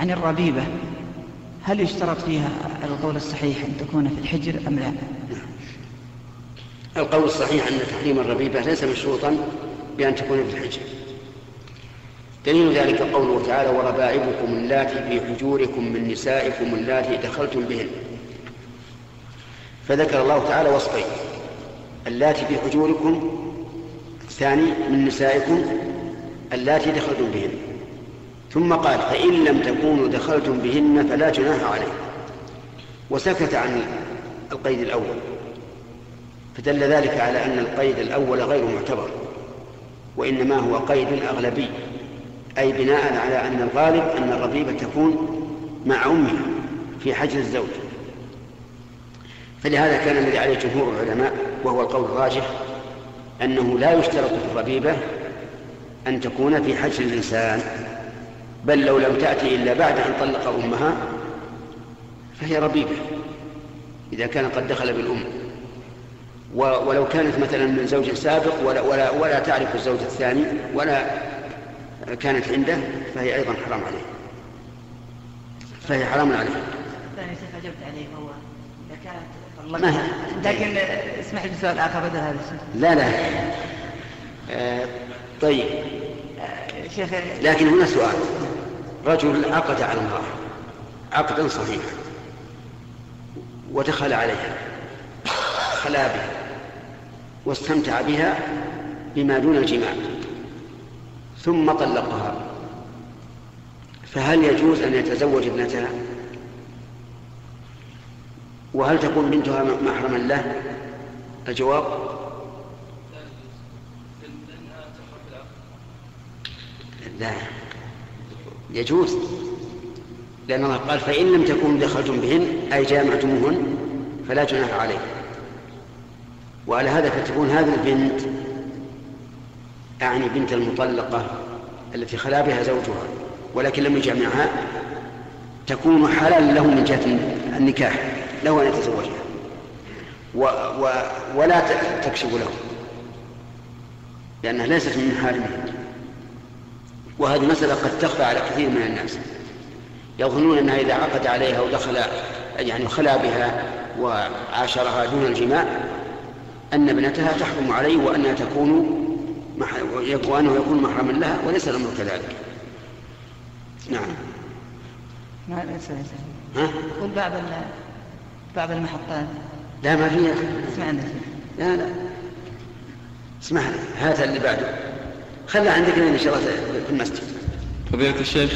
عن الربيبة. هل يشترط فيها القول الصحيح أن تكون في الحجر أم لا؟ القول الصحيح أن تحريم الربيبة ليس مشروطا بأن تكون في الحجر. دليل ذلك قوله تعالى وربائبكم اللاتي في حجوركم من نسائكم اللاتي دخلتم بهن. فذكر الله تعالى وصفين اللاتي في حجوركم الثاني من نسائكم اللاتي دخلتم بهن. ثم قال فإن لم تكونوا دخلتم بهن فلا جناح عليكم. وسكت عن القيد الأول. فدل ذلك على أن القيد الأول غير معتبر وإنما هو قيد أغلبي. أي بناء على أن الغالب أن الربيبة تكون مع أمها في حجر الزوج. فلهذا كان الذي عليه جمهور العلماء وهو القول الراجح أنه لا يشترط في الربيبة أن تكون في حجر الإنسان. بل لو لم تأتي إلا بعد أن طلق أمها فهي ربيبة إذا كان قد دخل بالأم. ولو كانت مثلا من زوج سابق ولا, ولا, ولا تعرف الزوج الثاني ولا كانت عنده فهي أيضا حرام عليه. فهي حرام عليه. الثاني سيف أجبت عليه هو إذا كانت طلقها. لكن اسمح لي سؤال آخر بدل هذا لا لا. آه طيب. شيخ لكن هنا سؤال. رجل عقد على امرأة عقدا صحيحا. ودخل عليها. خلا بها. واستمتع بها بما دون الجماع. ثم طلقها. فهل يجوز أن يتزوج ابنتها؟ وهل تكون بنتها محرما له؟ الجواب؟ لا. يجوز. لأن الله قال فإن لم تكونوا دخلتم بهن أي جامعتموهن فلا جناح عليكم. وعلى هذا فتكون هذه البنت أعني بنت المطلقة التي خلا بها زوجها ولكن لم يجمعها تكون حلالا له من جهة النكاح له أن يتزوجها. و و ولا تكشف له لأنها ليست من محارمه وهذه مسألة قد تخفى على كثير من الناس. يظنون أنها إذا عقد عليها ودخل يعني خلا بها وعاشرها دون الجماع أن ابنتها تحكم عليه وأنها تكون وأنه يكون محرما لها وليس الأمر كذلك. نعم. ما ليس ها؟ قل بعض بعض المحطات. لا ما فيها. اسمع عندك لا لا. اسمح هذا اللي بعده. خلى عندك إن شاء الله في المسجد. فضيلة الشيخ.